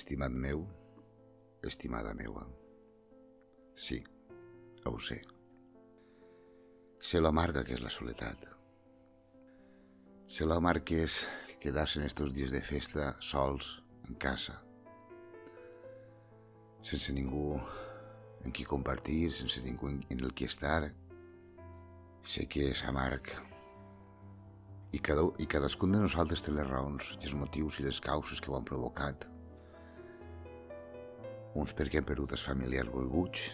Estimat meu, estimada meua. Sí, ho sé. Sé lo amarga que és la soledat. Sé lo que és quedar-se en estos dies de festa sols en casa, sense ningú en qui compartir, sense ningú en el qui estar. Sé que és amarg. I, cada, I cadascun de nosaltres té les raons i els motius i les causes que ho han provocat. Uns perquè han perdut els familiars volguts,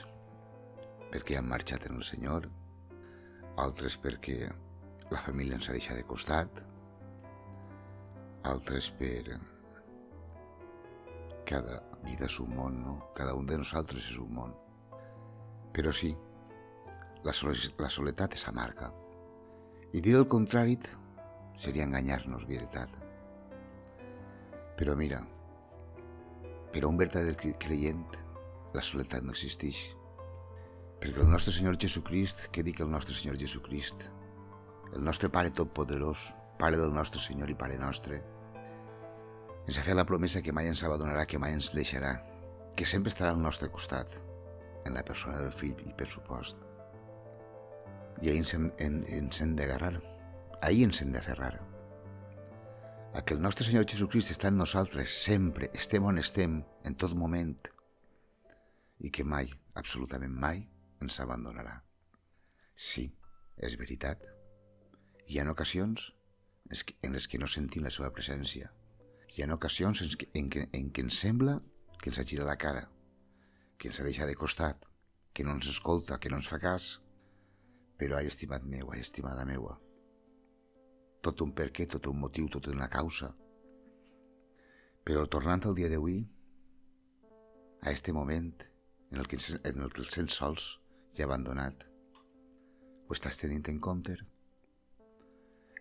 perquè han marxat en el Senyor, altres perquè la família ens ha deixat de costat, altres per... Cada vida és un món, no? Cada un de nosaltres és un món. Però sí, la, sol la soledat és amarga. I dir el contrari seria enganyar-nos, veritat. Però mira, per a un verdader creient, la soledat no existeix. Perquè el nostre Senyor Jesucrist, què dic el nostre Senyor Jesucrist? El nostre Pare Totpoderós, Pare del nostre Senyor i Pare nostre, ens ha fet la promesa que mai ens abandonarà, que mai ens deixarà, que sempre estarà al nostre costat, en la persona del fill i per supost. I ahir ens hem, en, ens hem d'agarrar, ahir ens hem d'aferrar. A que el nostre Senyor Jesucrist està en nosaltres sempre, estem on estem, en tot moment, i que mai, absolutament mai, ens abandonarà. Sí, és veritat. Hi ha ocasions en les que no sentim la seva presència, hi ha ocasions en què, en, què, en què ens sembla que ens ha girat la cara, que ens ha deixat de costat, que no ens escolta, que no ens fa cas. Però, ai, estimat meu, ai, estimada meua, tot un perquè, tot un motiu, tot una causa. Però tornant al dia d'avui, a este moment en el que, en el que el sents sols i abandonat, ho estàs tenint en compte?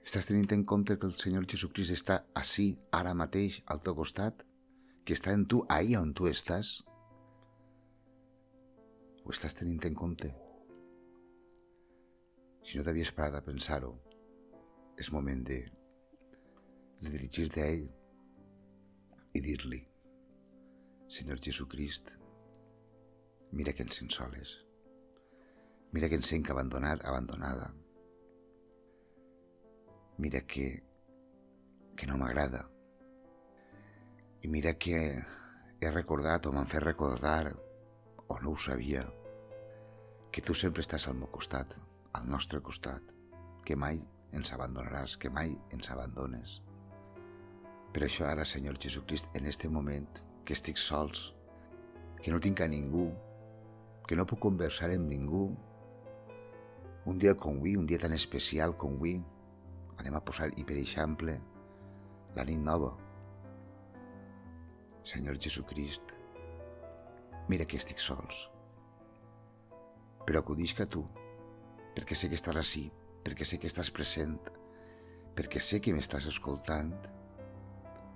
Estàs tenint en compte que el Senyor Jesucrist està així, ara mateix, al teu costat? Que està en tu, ahí on tu estàs? Ho estàs tenint en compte? Si no t'havies parat a pensar-ho, és moment de, de dirigir-te a ell i dir-li Senyor Jesucrist, mira que ens sent soles, mira que ens sent abandonat, abandonada, mira que, que no m'agrada. I mira que he recordat o m'han fet recordar, o no ho sabia, que tu sempre estàs al meu costat, al nostre costat, que mai ens abandonaràs, que mai ens abandones. Per això ara, Senyor Jesucrist, en este moment, que estic sols, que no tinc a ningú, que no puc conversar amb ningú, un dia com avui, un dia tan especial com avui, anem a posar, i per exemple, la nit nova. Senyor Jesucrist, mira que estic sols. Però acudisc a tu, perquè sé que estàs així, perquè sé que estàs present, perquè sé que m'estàs escoltant,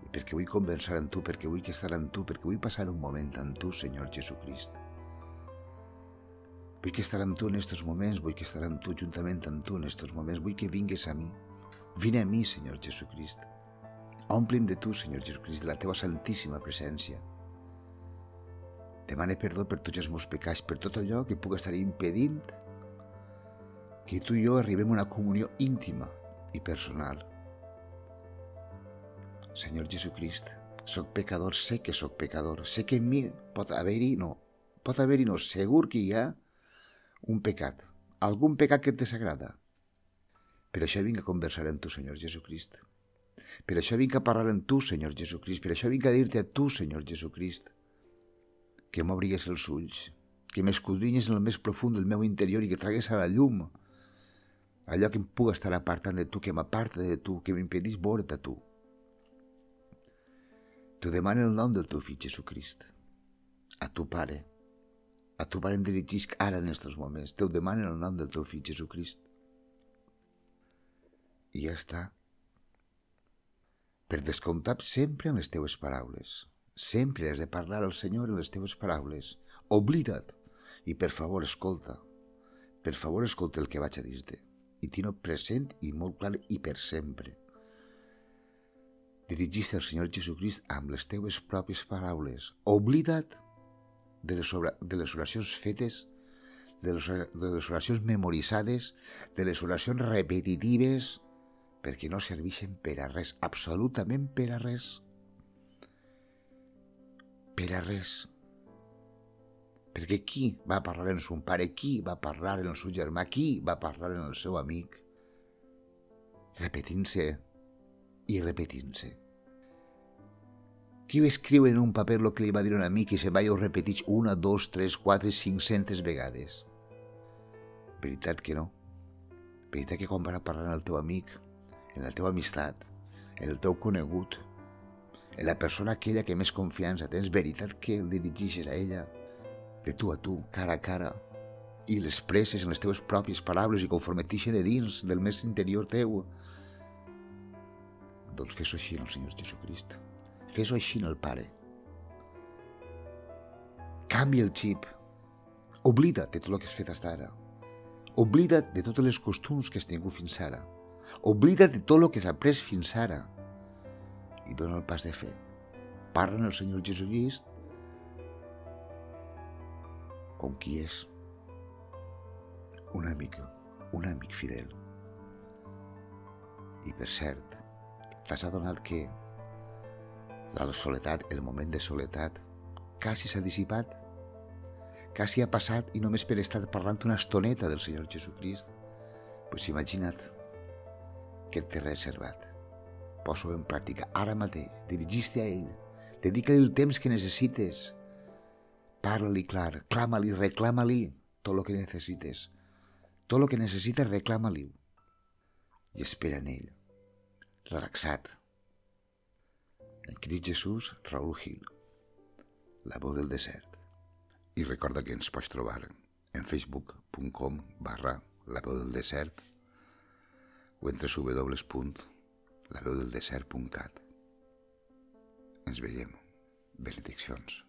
i perquè vull conversar amb tu, perquè vull estar amb tu, perquè vull passar un moment amb tu, Senyor Jesucrist. Vull que estar amb tu en estos moments, vull que estar amb tu juntament amb tu en estos moments, vull que vingues a mi, Vine a mi, Senyor Jesucrist. Ompli'm de tu, Senyor Jesucrist, de la teva santíssima presència. Demane perdó per tots els meus pecats, per tot allò que puc estar impedint que tu i jo arribem a una comunió íntima i personal. Senyor Jesucrist, sóc pecador, sé que sóc pecador, sé que en mi pot haver-hi, no, pot haver-hi, no, segur que hi ha un pecat, algun pecat que et desagrada, per això vinc a conversar amb tu, Senyor Jesucrist. Per això vinc a parlar amb tu, Senyor Jesucrist. Per això vinc a dir-te a tu, Senyor Jesucrist, que m'obrigues els ulls, que m'escudrinyes en el més profund del meu interior i que tragues a la llum allò que em puga estar apartant de tu, que m'aparta de tu, que m'impedís veure't a tu. T'ho demano el nom del teu fill Jesucrist, a tu pare, a tu pare em dirigisc ara en aquests moments, t'ho demano el nom del teu fill Jesucrist i ja està. Per descomptat sempre en les teves paraules. Sempre has de parlar al Senyor en les teves paraules. Oblida't i per favor escolta. Per favor escolta el que vaig a dir-te. I t'ho present i molt clar i per sempre. dirigis al Senyor Jesucrist amb les teues pròpies paraules. Oblida't de les, de les oracions fetes, de les, de les oracions memoritzades, de les oracions repetitives, perquè no serveixen per a res, absolutament per a res. Per a res. Perquè qui va parlar en son pare? Qui va parlar en el seu germà? Qui va parlar en el seu amic? Repetint-se i repetint-se. Qui va escriure en un paper el que li va dir un amic i se va ho repeteix una, dos, tres, quatre, cinc-centes vegades? Veritat que no. Veritat que quan va parlar amb el teu amic, en la teva amistat, en el teu conegut, en la persona aquella que més confiança tens, veritat que el dirigixes a ella, de tu a tu, cara a cara, i l'expresses en les teves pròpies paraules i conforme t'ixen de dins, del més interior teu, doncs fes-ho així en el Senyor Jesucrist. Fes-ho així en el Pare. Canvia el xip. Oblida't de tot el que has fet fins ara. Oblida't de totes les costums que has tingut fins ara. Oblida't de tot el que has après fins ara. I dona el pas de fer. Parla en el Senyor Jesucrist com qui és un amic, un amic fidel. I per cert, t'has adonat que la soledat, el moment de soledat, quasi s'ha dissipat, quasi ha passat i només per estar parlant una estoneta del Senyor Jesucrist, pues imagina't que té reservat. Poso en pràctica ara mateix, dirigis-te a ell, dedica-li el temps que necessites, parla-li clar, clama-li, reclama-li tot el que necessites. Tot el que necessites, reclama-li. I espera en ell, relaxat, en Crist Jesús, Raúl Gil, La veu del desert. I recorda que ens pots trobar en facebook.com barra La veu del desert o entre www.laveudeldesert.cat. Ens veiem. Benediccions.